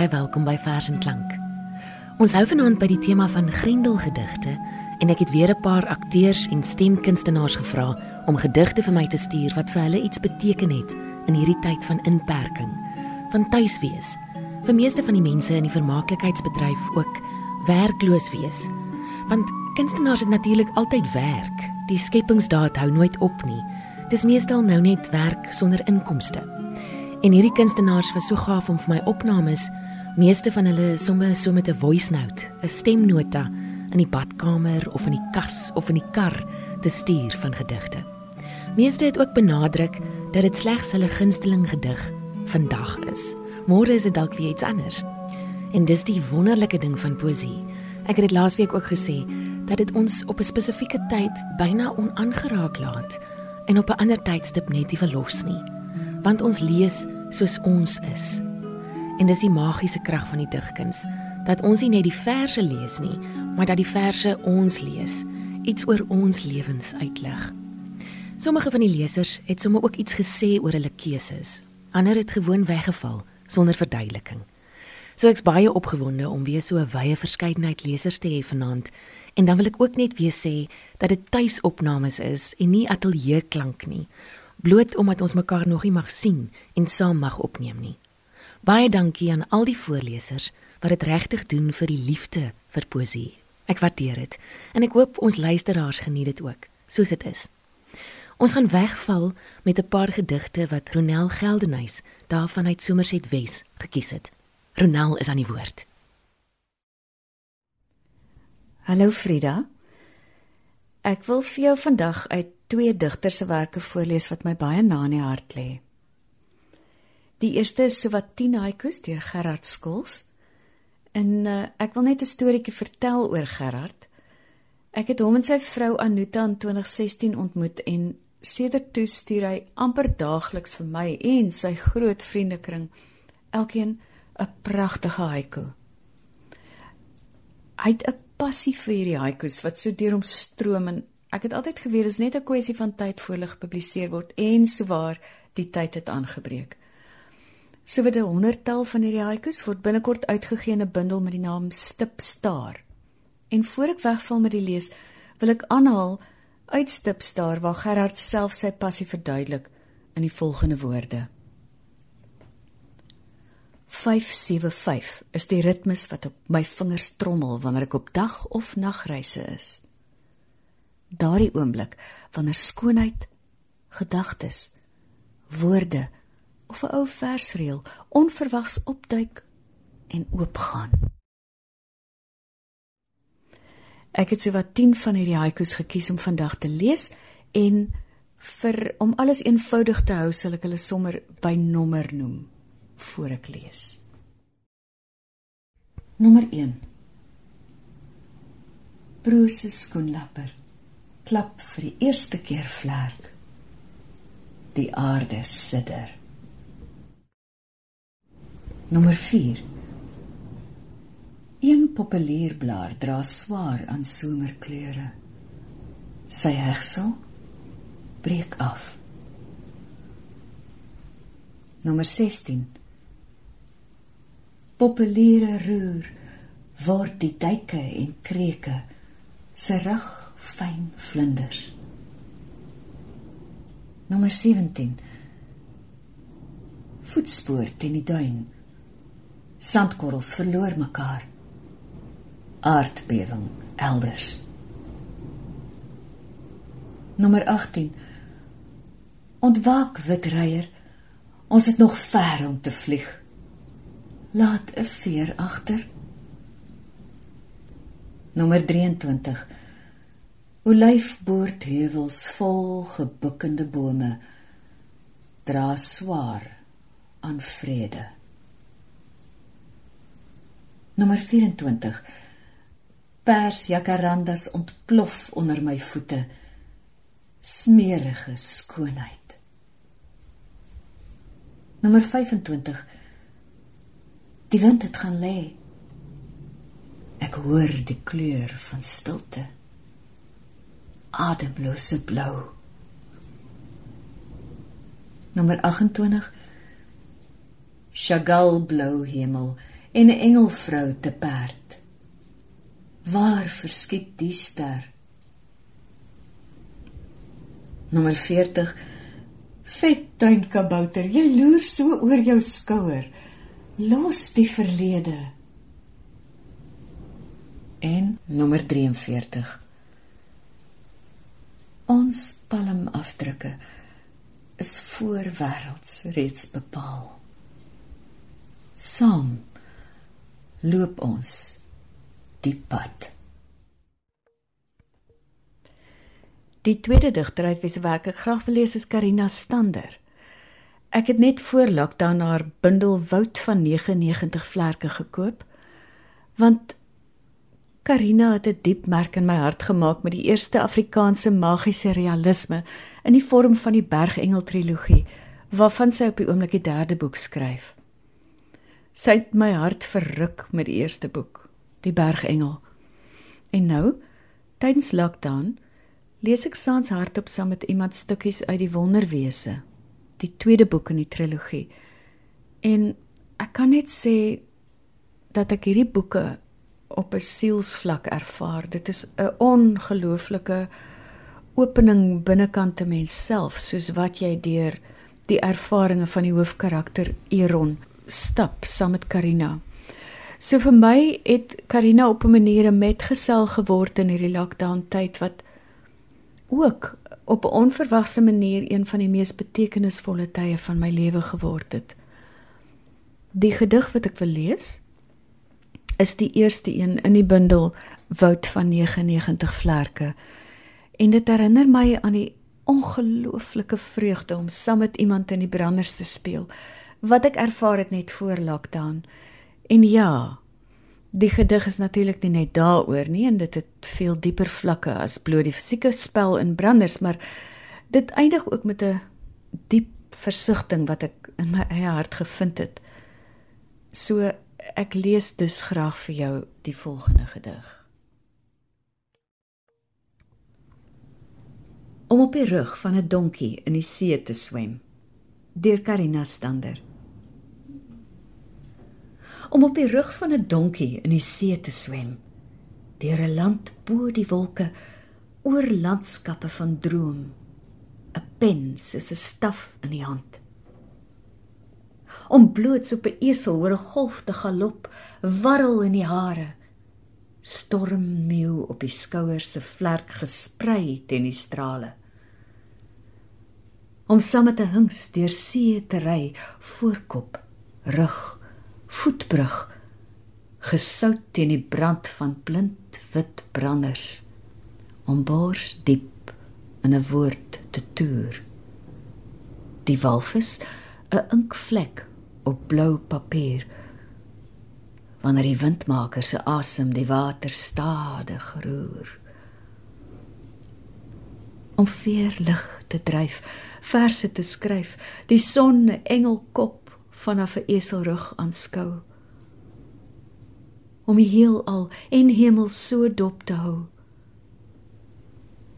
Baie welkom by Vers en Klank. Ons hou vanaand by die tema van Grendelgedigte en ek het weer 'n paar akteurs en stemkunstenaars gevra om gedigte vir my te stuur wat vir hulle iets beteken het in hierdie tyd van inperking, van tuiswees. Vir meeste van die mense in die vermaaklikheidsbedryf ook werkloos wees. Want kunstenaars het natuurlik altyd werk. Die skepingsdaad hou nooit op nie. Dis meestal nou net werk sonder inkomste. En hierdie kunstenaars was so gaaf om vir my opnames, meeste van hulle somme so met 'n voice note, 'n stemnota in die badkamer of in die kas of in die kar te stuur van gedigte. Meeste het ook benadruk dat dit slegs hulle gunsteling gedig vandag is. Môre is dit dalk weer iets anders. En dis die wonderlike ding van poesie. Ek het dit laasweek ook gesê dat dit ons op 'n spesifieke tyd byna onaangeraak laat en op 'n ander tydstip net nie verlos nie want ons lees soos ons is. En dis die magiese krag van die digkuns dat ons nie net die verse lees nie, maar dat die verse ons lees, iets oor ons lewens uitlig. Sommige van die lesers het sommer ook iets gesê oor hulle keuses. Ander het gewoon weggeval sonder verduideliking. So ek's baie opgewonde om weer so 'n wye verskeidenheid lesers te hê vanaand. En dan wil ek ook net weer sê dat dit tuisopnames is en nie ateljee klank nie bloot omdat ons mekaar nog nie mag sien en saam mag opneem nie. Baie dankie aan al die voorlesers wat dit regtig doen vir die liefde vir poesie. Ek waardeer dit en ek hoop ons luisteraars geniet dit ook, soos dit is. Ons gaan wegval met 'n paar gedigte wat Ronel Geldenhuys daarvan uit Somerset Wes gekies het. Ronel is aan die woord. Hallo Frida. Ek wil vir jou vandag uit twee digters se werke voorlees wat my baie na in die hart lê. Die eerste is sowat 10 haikus deur Gerard Skols. En uh, ek wil net 'n storieetjie vertel oor Gerard. Ek het hom en sy vrou Anuta in 2016 ontmoet en sedert toe stuur hy amper daagliks vir my en sy groot vriendekring elkeen 'n pragtige haiku. Hy het 'n passie vir hierdie haikus wat so deur hom stroom en Ek het altyd geweet dit is net 'n kwessie van tyd voor hulle gepubliseer word en souwaar die tyd het aangebreek. So word 'n honderdtal van hierdie haikus word binnekort uitgegee in 'n bundel met die naam Stip Star. En voor ek wegval met die lees, wil ek aanhaal uit Stip Star waar Gerard self sy passie verduidelik in die volgende woorde. 575 is die ritmes wat op my vingers trommel wanneer ek op dag of nagreise is daardie oomblik wanneer skoonheid, gedagtes, woorde of 'n ou versreël onverwags opduik en oopgaan. Ek het sowat 10 van hierdie haikus gekies om vandag te lees en vir om alles eenvoudig te hou, sal ek hulle sommer by nommer noem voor ek lees. Nommer 1. Bruce skoenlapper klap vir die eerste keer vlerk. Die aarde sidder. Nommer 4. Een populierblaar dra swaar aan somerkleure. Sy hegsel breek af. Nommer 16. Populiere roer word die duike en kreke se rug fyn vlinders. Nommer 17. Voetspoor teen die duin. Sandkorrels verloor mekaar. Aardbewing elders. Nommer 18. Ontwaak wit reier. Ons het nog ver om te vlieg. Laat 'n veer agter. Nommer 23 Olyfboortheuwels vol gebukkende bome dra swaar aan vrede. Nommer 24 Pers jacarandas ontplof onder my voete. Smeerige skoonheid. Nommer 25 Die wind het gaan lê. Ek hoor die kleur van stilte ademlose blou. Nommer 28 Chagall blou hemel en 'n engelvrou te perd. Waar verskiet die ster? Nommer 40 Vet tuinkabouter, jy loer so oor jou skouer. Los die verlede. En nommer 43 Ons palmafdrukke is voorwêrelds reeds bepaal. Saam loop ons die pad. Die tweede digter uit wie se werk ek graag wil lees is Karina Stander. Ek het net voor lockdown haar bundel Woud van 99 vlerke gekoop want Karina het 'n diep merk in my hart gemaak met die eerste Afrikaanse magiese realisme in die vorm van die Bergengel trilogie, waarvan sy op die oomblik die derde boek skryf. Sy het my hart verruk met die eerste boek, Die Bergengel. En nou, tydens lockdown, lees ek saans hardop saam met iemand stukkies uit die Wonderwese, die tweede boek in die trilogie. En ek kan net sê dat ek hierdie boeke op 'n sielsvlak ervaar. Dit is 'n ongelooflike opening binnekant te mens self, soos wat jy deur die ervarings van die hoofkarakter Eron stap saam met Karina. So vir my het Karina op 'n manier 'n metgesel geword in hierdie lockdown tyd wat ook op 'n onverwagse manier een van die mees betekenisvolle tye van my lewe geword het. Die gedig wat ek wil lees, is die eerste een in die bundel Woud van 99 vlerke. En dit herinner my aan die ongelooflike vreugde om saam met iemand in die branders te speel wat ek ervaar het net voor lockdown. En ja, die gedig is natuurlik nie net daaroor nie en dit het veel dieper vlakke as bloot die fisieke spel in branders, maar dit eindig ook met 'n diep versigtiging wat ek in my eie hart gevind het. So Ek lees dus graag vir jou die volgende gedig. Om op die rug van 'n donkie in die see te swem. Deur Karina Stander. Om op die rug van 'n donkie in die see te swem. Deur 'n land bo die wolke, oor landskappe van droom. 'n Pen soos 'n staf in die hand om bloots op 'n esel oor 'n golf te galop, warrel in die hare. Stormmeeu op die skouers se vlerk gesprei teen die strale. Om saam te hinks deur see te ry, voorkop, rug, voetbrug, gesout teen die brand van blind wit branders, om bors diep in 'n woord te toer. Die walvis 'n inkvlek op blou papier wanneer die windmaker se asem die water stadig roer om veer lig te dryf verse te skryf die son engelkop vanaf 'n eselrug aanskou. Om die heelal en hemel so dop te hou.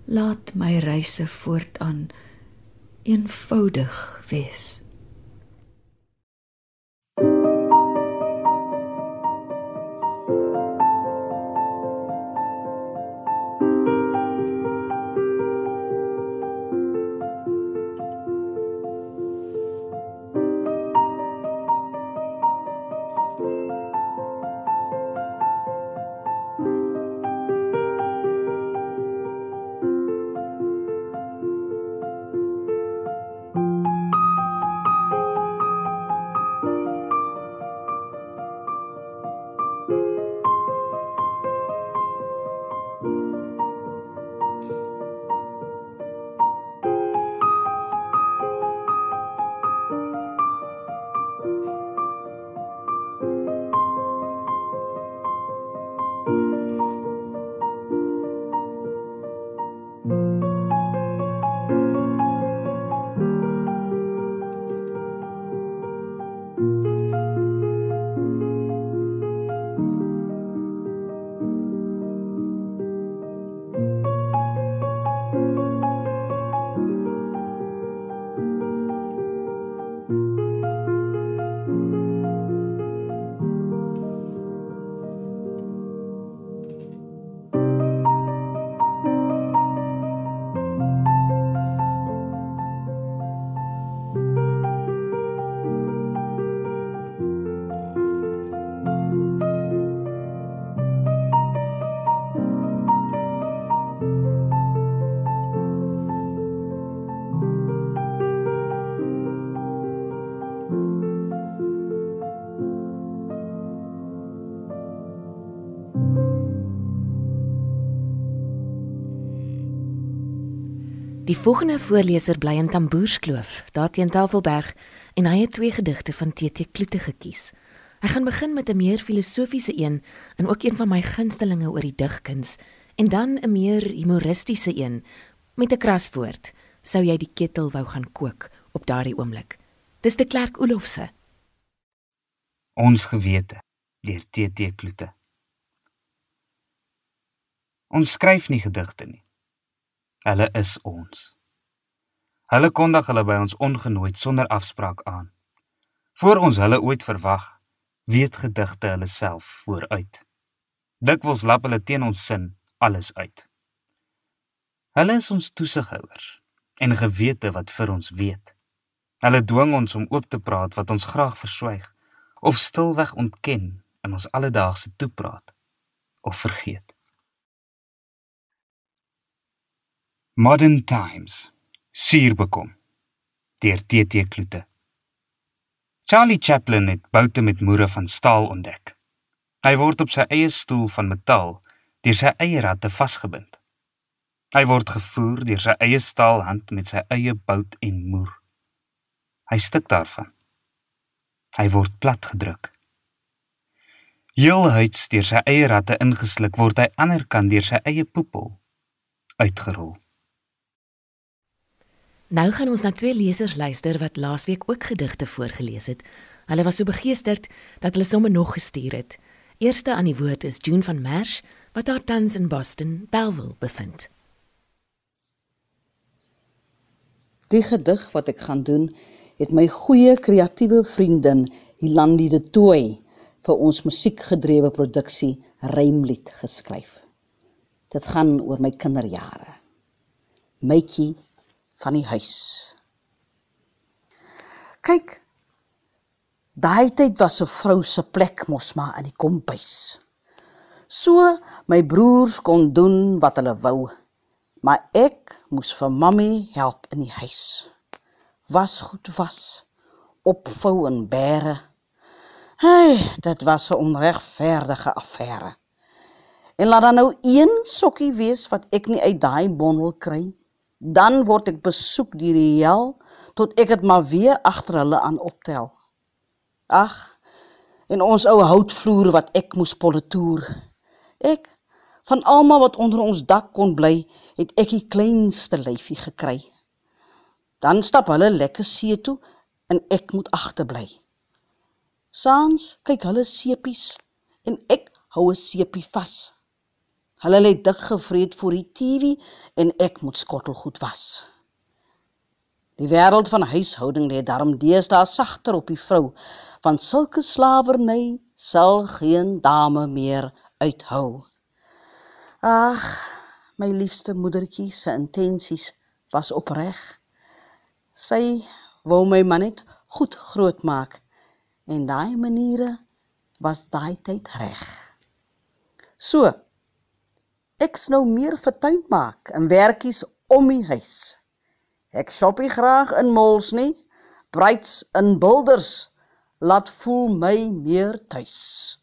Laat my reise voortaan eenvoudig wees Die volgende voorleser bly in Tamboerskloof, daar teen Tafelberg, en hy het twee gedigte van TT Kloete gekies. Hy gaan begin met 'n meer filosofiese een en ook een van my gunstelinge oor die digkuns en dan 'n meer humoristiese een met 'n kraswoord. Sou jy die ketel wou gaan kook op daardie oomblik? Dis de Klerk Olofse. Ons gewete deur TT Kloete. Ons skryf nie gedigte nie. Hulle is ons. Hulle kondig hulle by ons ongenooi sonder afspraak aan. Voor ons hulle ooit verwag, weet gedigte hulle self vooruit. Dikwels lap hulle teen ons sin alles uit. Hulle is ons toesighouers en gewete wat vir ons weet. Hulle dwing ons om oop te praat wat ons graag verswyg of stilweg ontken in ons alledaagse toepraat of vergeet. Modern Times. Suur bekom. Deur TT Kloete. Charlie Chaplin het boute met moere van staal ontdek. Hy word op sy eie stoel van metaal deur sy eie ratte vasgebind. Hy word gevoer deur sy eie staalhand met sy eie bout en moer. Hy stik daarvan. Hy word platgedruk. Heelhuids deur sy eie ratte ingesluk word hy anderkant deur sy eie poepel uitgerol. Nou gaan ons na twee lesers luister wat laasweek ook gedigte voorgeles het. Hulle was so begeesterd dat hulle sommer nog gestuur het. Eerste aan die woord is June van Merch wat daar tans in Boston, Belleville bevind. Die gedig wat ek gaan doen, het my goeie kreatiewe vriendin Hilandi de Tooi vir ons musiekgedrewe produksie Rymlied geskryf. Dit gaan oor my kinderjare. Mytjie van die huis. Kyk. Daai tyd was 'n vrou se plek mos maar in die kompuis. So my broers kon doen wat hulle wou, maar ek moes vir mammie help in die huis. Was goed was, opvou en bære. Hey, dit was 'n onregverdige affære. En laat dan nou een sokkie wees wat ek nie uit daai bondel kry nie dan word ek besoek deur die hel tot ek dit maar weer agter hulle aan optel. Ag, en ons ou houtvloer wat ek moes polletoer. Ek van almal wat onder ons dak kon bly, het ek die kleinste lyfie gekry. Dan stap hulle lekker see toe en ek moet agterbly. Saans kyk hulle seepies en ek hou 'n seepie vas. Hulle lê dik gevreet voor die TV en ek moet skottelgoed was. Die wêreld van huishouding lê daarom deesdae sagter op die vrou, want sulke slawerny sal geen dame meer uithou. Ag, my liefste moedertjie se intensies was opreg. Sy wou my man net goed grootmaak en daai maniere was daai tyd reg. So Ek's nou meer vir tuin maak en werkies om die huis. Ek shoppie graag in malls nie, bruids in builders laat voel my meer tuis.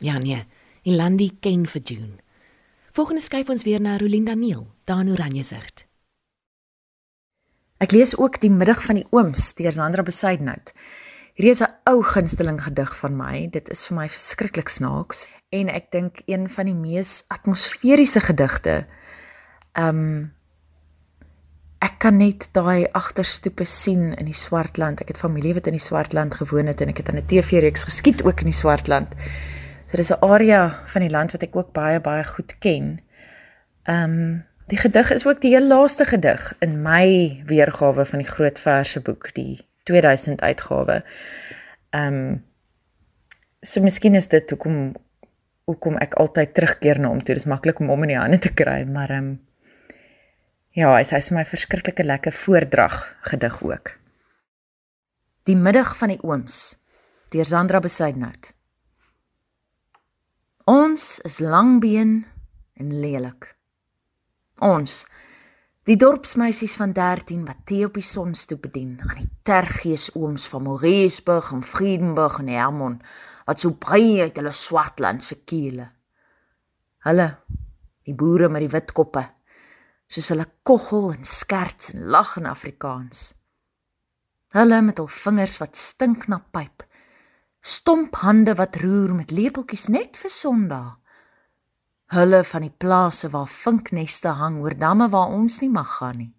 Ja nee, Ilandi ken vir June. Volgende skuif ons weer na Rolinda Neil, daar in Oranje Sicht. Ek lees ook die middag van die ooms deur Sandra Besuidnout. Hierdie is 'n ou gunsteling gedig van my. Dit is vir my verskriklik snaaks en ek dink een van die mees atmosferiese gedigte. Um ek kan net daai agterstoepe sien in die Swartland. Ek het familie wat in die Swartland gewoon het en ek het aan 'n TV-reeks geskiet ook in die Swartland. So dis 'n area van die land wat ek ook baie baie goed ken. Um die gedig is ook die heel laaste gedig in my weergawe van die Groot Verse boek, die 2000 uitgawe. Ehm um, so miskien is dit hoekom hoekom ek altyd terugkeer na hom toe. Dis maklik om hom in die hande te kry, maar ehm um, ja, hy sê vir my verskriklike lekker voordrag gedig ook. Die middag van die ooms deur Sandra Besuidnout. Ons is langbeen en lelik. Ons Die dorpsmeisies van 13 wat tee op die sonstoep bedien aan die tergees ooms van Moresburg en Friedenburg en Hermon wat so brei uit hulle swartland se kiele. Hulle, die boere met die wit koppe, soos hulle koggel en skerts en lag in Afrikaans. Hulle met hul vingers wat stink na pyp. Stomp hande wat roer met lepeltjies net vir Sondag. Hulle van die plase waar vinkneste hang oor damme waar ons nie mag gaan nie.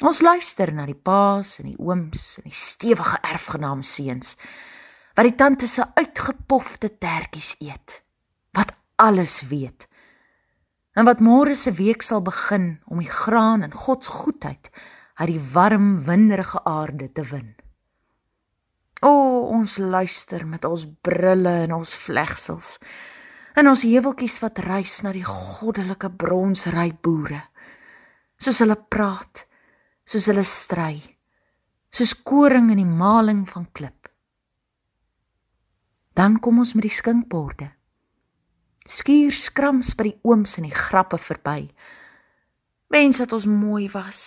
Ons luister na die paas en die ooms en die stewige erfgenaam seuns wat die tante se uitgepofte tertjies eet. Wat alles weet. En wat môre se week sal begin om die graan en God se goedheid uit die warm winderige aarde te win. O, ons luister met ons brille en ons vlegsels. En ons heuweltjies wat reis na die goddelike bronsry boere. Soos hulle praat, soos hulle stry, soos koring in die maling van klip. Dan kom ons met die skinkborde. Skuur skrams by die ooms en die grappe verby. Wens dat ons mooi was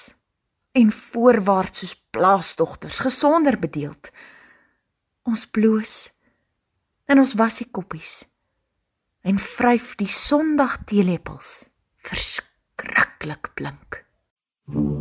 en voorwaarts soos plaasdogters gesonder bedeeld. Ons bloos en ons was die koppies en vryf die sondag teelepels verskriklik blink. Thank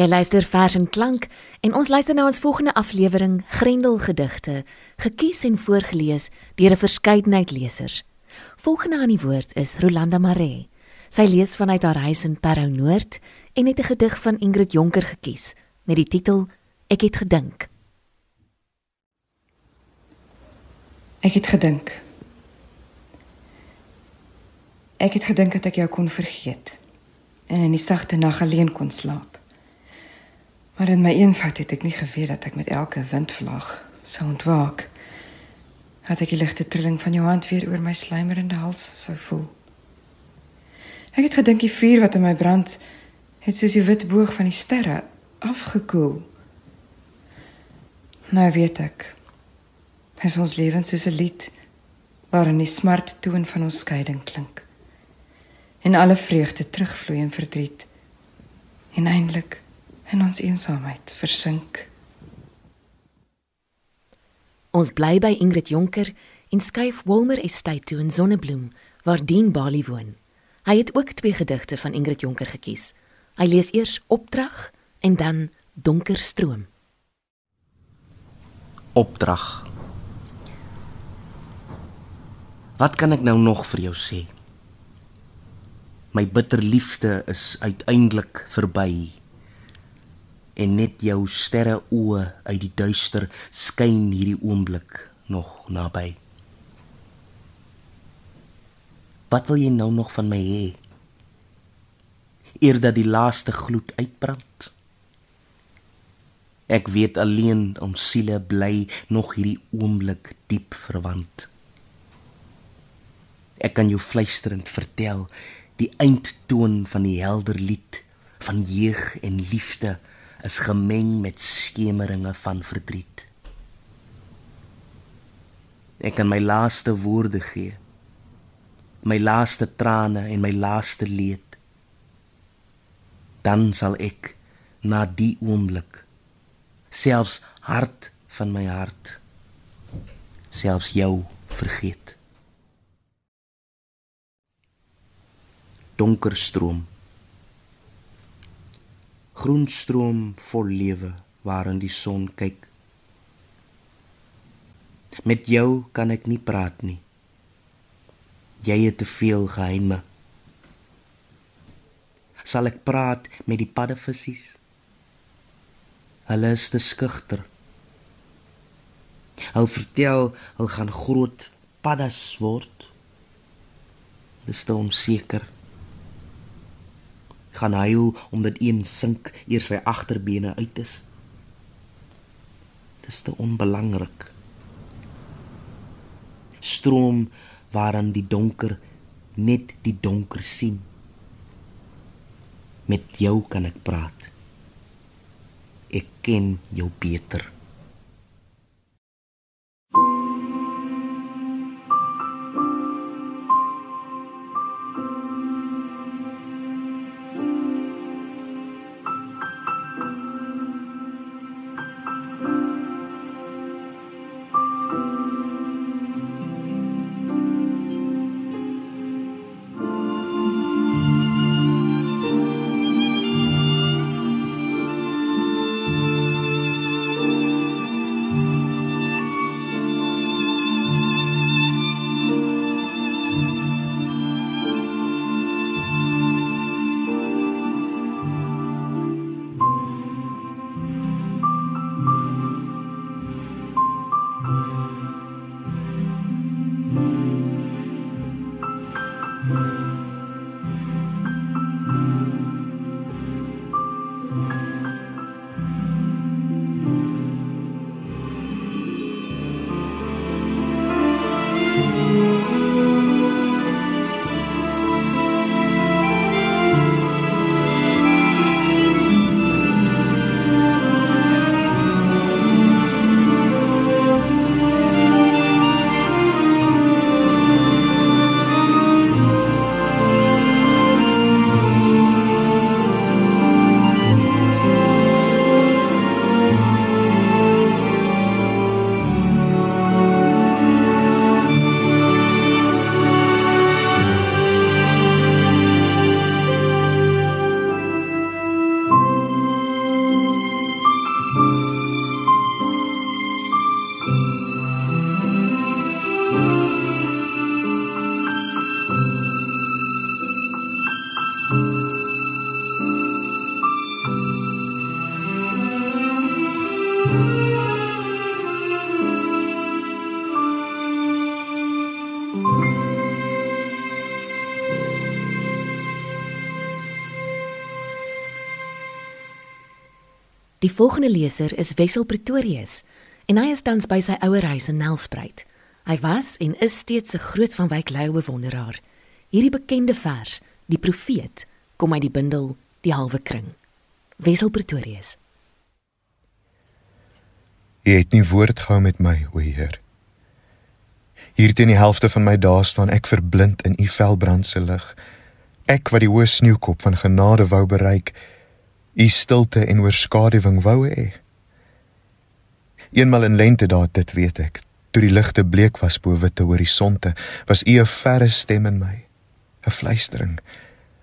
Jy luister vers en klank en ons luister nou ons volgende aflewering Grendel gedigte, gekies en voorgeles deur 'n verskeidenheid lesers. Volgende aan die woord is Rolanda Maree. Sy lees vanuit haar huis in Parow Noord en het 'n gedig van Ingrid Jonker gekies met die titel Ek het gedink. Ek het gedink. Ek het gedink dat ek jou kon vergeet en in die sagte nag alleen kon slaap. Maar in my eenvoud het ek nie geweet dat ek met elke windvlaag sou ontwaak. Het ek die ligte trilling van jou hand weer oor my slijmerende hals sou voel. Ek het gedink die vuur wat in my brand het soos die wit boog van die sterre afgekoel. Nou weet ek. Is ons lewens soos 'n lied waarin die smart toon van ons skeiding klink. En alle vreugde terugvloei in verdriet. En eintlik in ons eensaamheid versink. Ons bly by Ingrid Jonker en skuif Wilmer Estate toe in Sonnebloem waar Dean Bali woon. Hy het ook twee gedigte van Ingrid Jonker gekies. Hy lees eers Opdrag en dan Donker stroom. Opdrag. Wat kan ek nou nog vir jou sê? My bitter liefde is uiteindelik verby en net jou sterre oë uit die duister skyn hierdie oomblik nog naby. Wat wil jy nou nog van my hê? Eer dat die laaste gloed uitbrand. Ek weet alleen om siele bly nog hierdie oomblik diep verwant. Ek kan jou fluisterend vertel die eindtoon van die helder lied van jeug en liefde is gemeng met skemeringe van verdriet. Ek kan my laaste woorde gee. My laaste trane en my laaste leed. Dan sal ek na die oomblik selfs hart van my hart selfs jou vergeet donker stroom groen stroom vol lewe waarin die son kyk met jou kan ek nie praat nie jy het te veel geheime sal ek praat met die paddevissies Hulle is te skugter. Hulle vertel hulle gaan groot paddas word. Dis te onseker. Gaan huil omdat een sink eers sy agterbene uit is. Dis te onbelangrik. Stroom waarin die donker net die donker sien. Met jou kan ek praat ek ken jou beter. Die volgende leser is Wessel Pretorius en hy is tans by sy ouer huis in Nelspruit. Hy was en is steeds 'n groot van Wyk Lou bewonderaar. Hierdie bekende vers, Die Profeet, kom uit die bundel Die Halwe Kring. Wessel Pretorius. Jy het nie woord gehou met my, o Heer. Hier teen die helfte van my dae staan ek verblind in u velbrandse lig. Ek wat die hoë sneeukop van genade wou bereik, u stilte en oorskaduwing wou hê. Eenmal in lente daar dit weet ek, toe die ligte bleek was bo witte horisonte, was u 'n verre stem in my, 'n fluistering,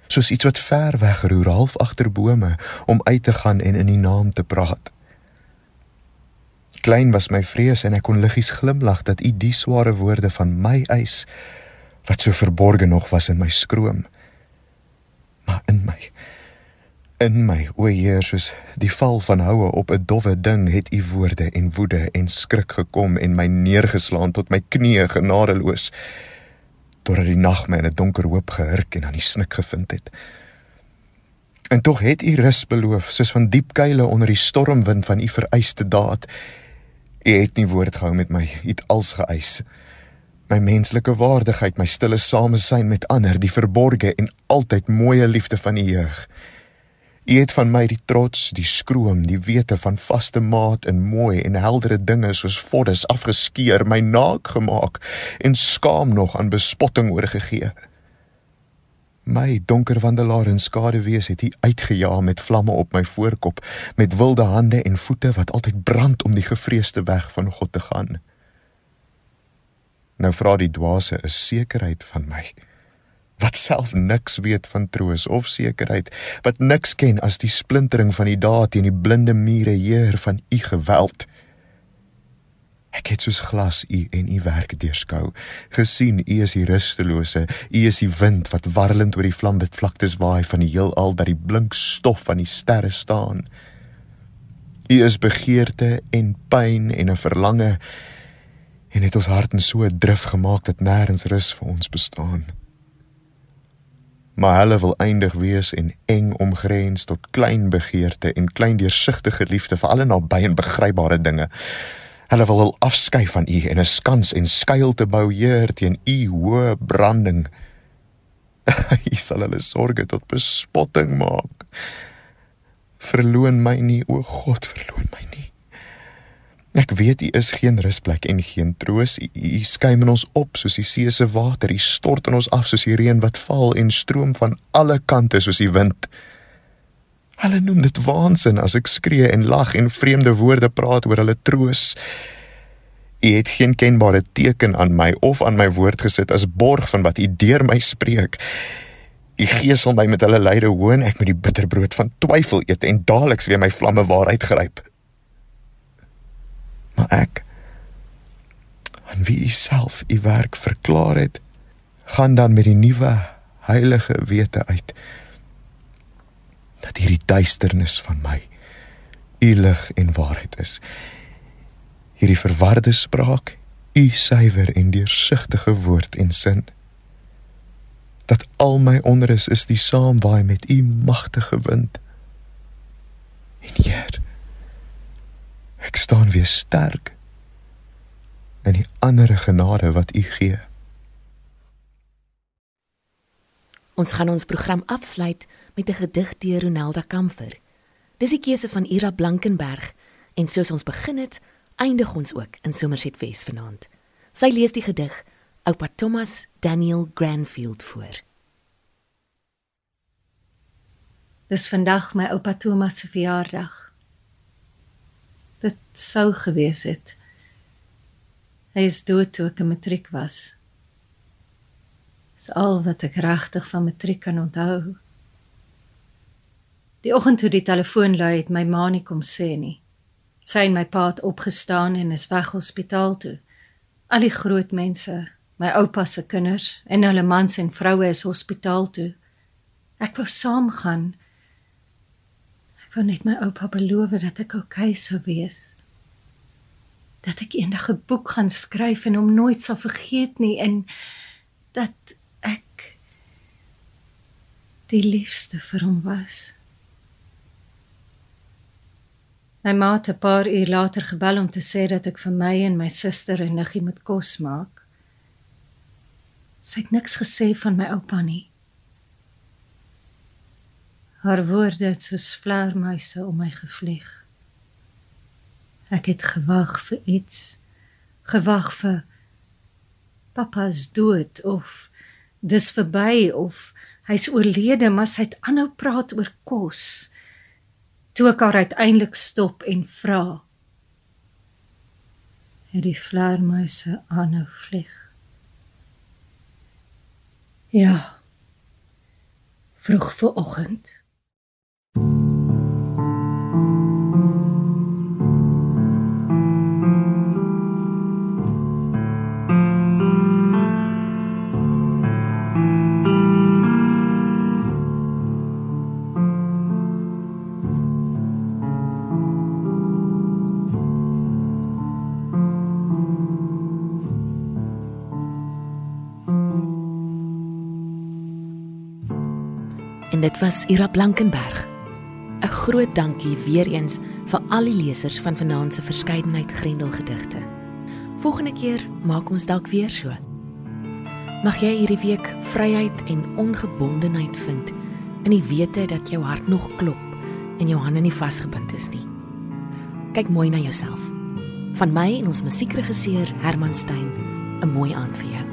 soos iets wat ver weg roer half agter bome om uit te gaan en in u naam te praat. Klein was my vrees en ek kon liggies glimlag dat u die sware woorde van my eis wat so verborge nog was in my skroom. Maar in my In my, o Heer, soos die val van houe op 'n dowwe ding, het u woorde en woede en skrik gekom en my neergeslaan tot my knieë genadeloos, totdat die nag my in 'n donker hoop gehurk en aan die snik gevind het. En tog het u rus beloof, soos van diep kuile onder die stormwind van u vereiste daad. U het nie woord gehou met my, u het als geëis. My menslike waardigheid, my stille samesyn met ander, die verborgde en altyd mooie liefde van u jeug. U het van my die trots, die skroom, die wete van vaste maat en mooi en heldere dinge soos voddes afgeskeer, my naak gemaak en skaam nog aan bespotting oorgegee. My donker wandelaar in skade wees het hy uitgejaag met vlamme op my voorkop, met wilde hande en voete wat altyd brand om die gevreesde weg van God te gaan. Nou vra die dwaase 'n sekerheid van my wat self niks weet van troos of sekerheid, wat niks ken as die splintering van die daad teen die blinde mure heer van u geweld. Ek het soos glas u en u werk deurskou, gesien u is die rustelose, u is die wind wat warrelend oor die vlamwit vlaktes waai van die heelal dat die blink stof van die sterre staan. U is begeerte en pyn en 'n verlange en het ons harte so drif gemaak dat nêrens rus vir ons bestaan. Maar hulle wil eindig wees en eng omgrens tot klein begeerte en klein deursigtige liefde vir alle naby en begrypbare dinge. Hulle wil hul afskei van u en 'n skans en skuil te bou heer teen u hoë branding. U sal hulle sorge tot bespotting maak. Verloon my nie, o God, verloon my nie. Ek weet u is geen rusplek en geen troos. U skuim in ons op soos die see se water. U stort in ons af soos die reën wat val en stroom van alle kante soos die wind. Hulle noem dit waansin as ek skree en lag en vreemde woorde praat oor hulle troos. U het geen kenbare teken aan my of aan my woord gesit as borg van wat u deur my spreek. U geesel my met hulle lyde hoon, ek moet die bitterbrood van twyfel eet en daaliks weer my vlamme waarheid gryp. Maar ek aan wie u self u werk verklaar het, gaan dan met die nuwe heilige wete uit dat hierdie duisternis van my u lig en waarheid is. Hierdie verwarde spraak, u suiwer en deursigtige woord en sin. Dat al my onrus is die saamwaai met u magtige wind. En Heer, ek staan weer sterk in die ander genade wat u gee. Ons gaan ons program afsluit met 'n gedig deur Ronelda Kamfer. Dis die keuse van Ira Blankenberg en soos ons begin het, eindig ons ook in Somerset Wes vanaand. Sy lees die gedig Oupa Thomas Daniel Granfield voor. Dis vandag my oupa Thomas se verjaardag. Dit sou gewees het. Hy is dood toe ek in matriek was. Dis al wat ek regtig van matriek kan onthou. Die oggend toe die telefoon lui het my ma nie kom sê nie. Sy en my pa het opgestaan en is weg hospitaal toe. Al die groot mense, my oupa se kinders en hulle mans en vroue is hospitaal toe. Ek wou saam gaan. Ek wou net my oupa beloof dat ek oukei okay sou wees. Dat ek eendag 'n boek gaan skryf en hom nooit sal vergeet nie en dat ek die liefste vir hom was. My ma het 'n paar uur later gebel om te sê dat ek vir my en my suster en niggie moet kos maak. Sy het niks gesê van my oupa nie. Haar woorde het soos vleermuise om my gevlieg. Ek het gewag vir iets, gewag vir pappa is dood of dis verby of hy's oorlede, maar sy het aanhou praat oor kos. Toe ek haar uiteindelik stop en vra, het die vleermuise aanhou vlieg. Ja. Vroeg voor was Ira Blankenberg. 'n Groot dankie weer eens vir al die lesers van vanaand se verskeidenheid Grendelgedigte. Volgende keer maak ons dalk weer so. Mag jy hierdie week vryheid en ongebondenheid vind in die wete dat jou hart nog klop en jou hande nie vasgebind is nie. Kyk mooi na jouself. Van my en ons musiekregisseur Herman Stein, 'n mooi aand vir jou.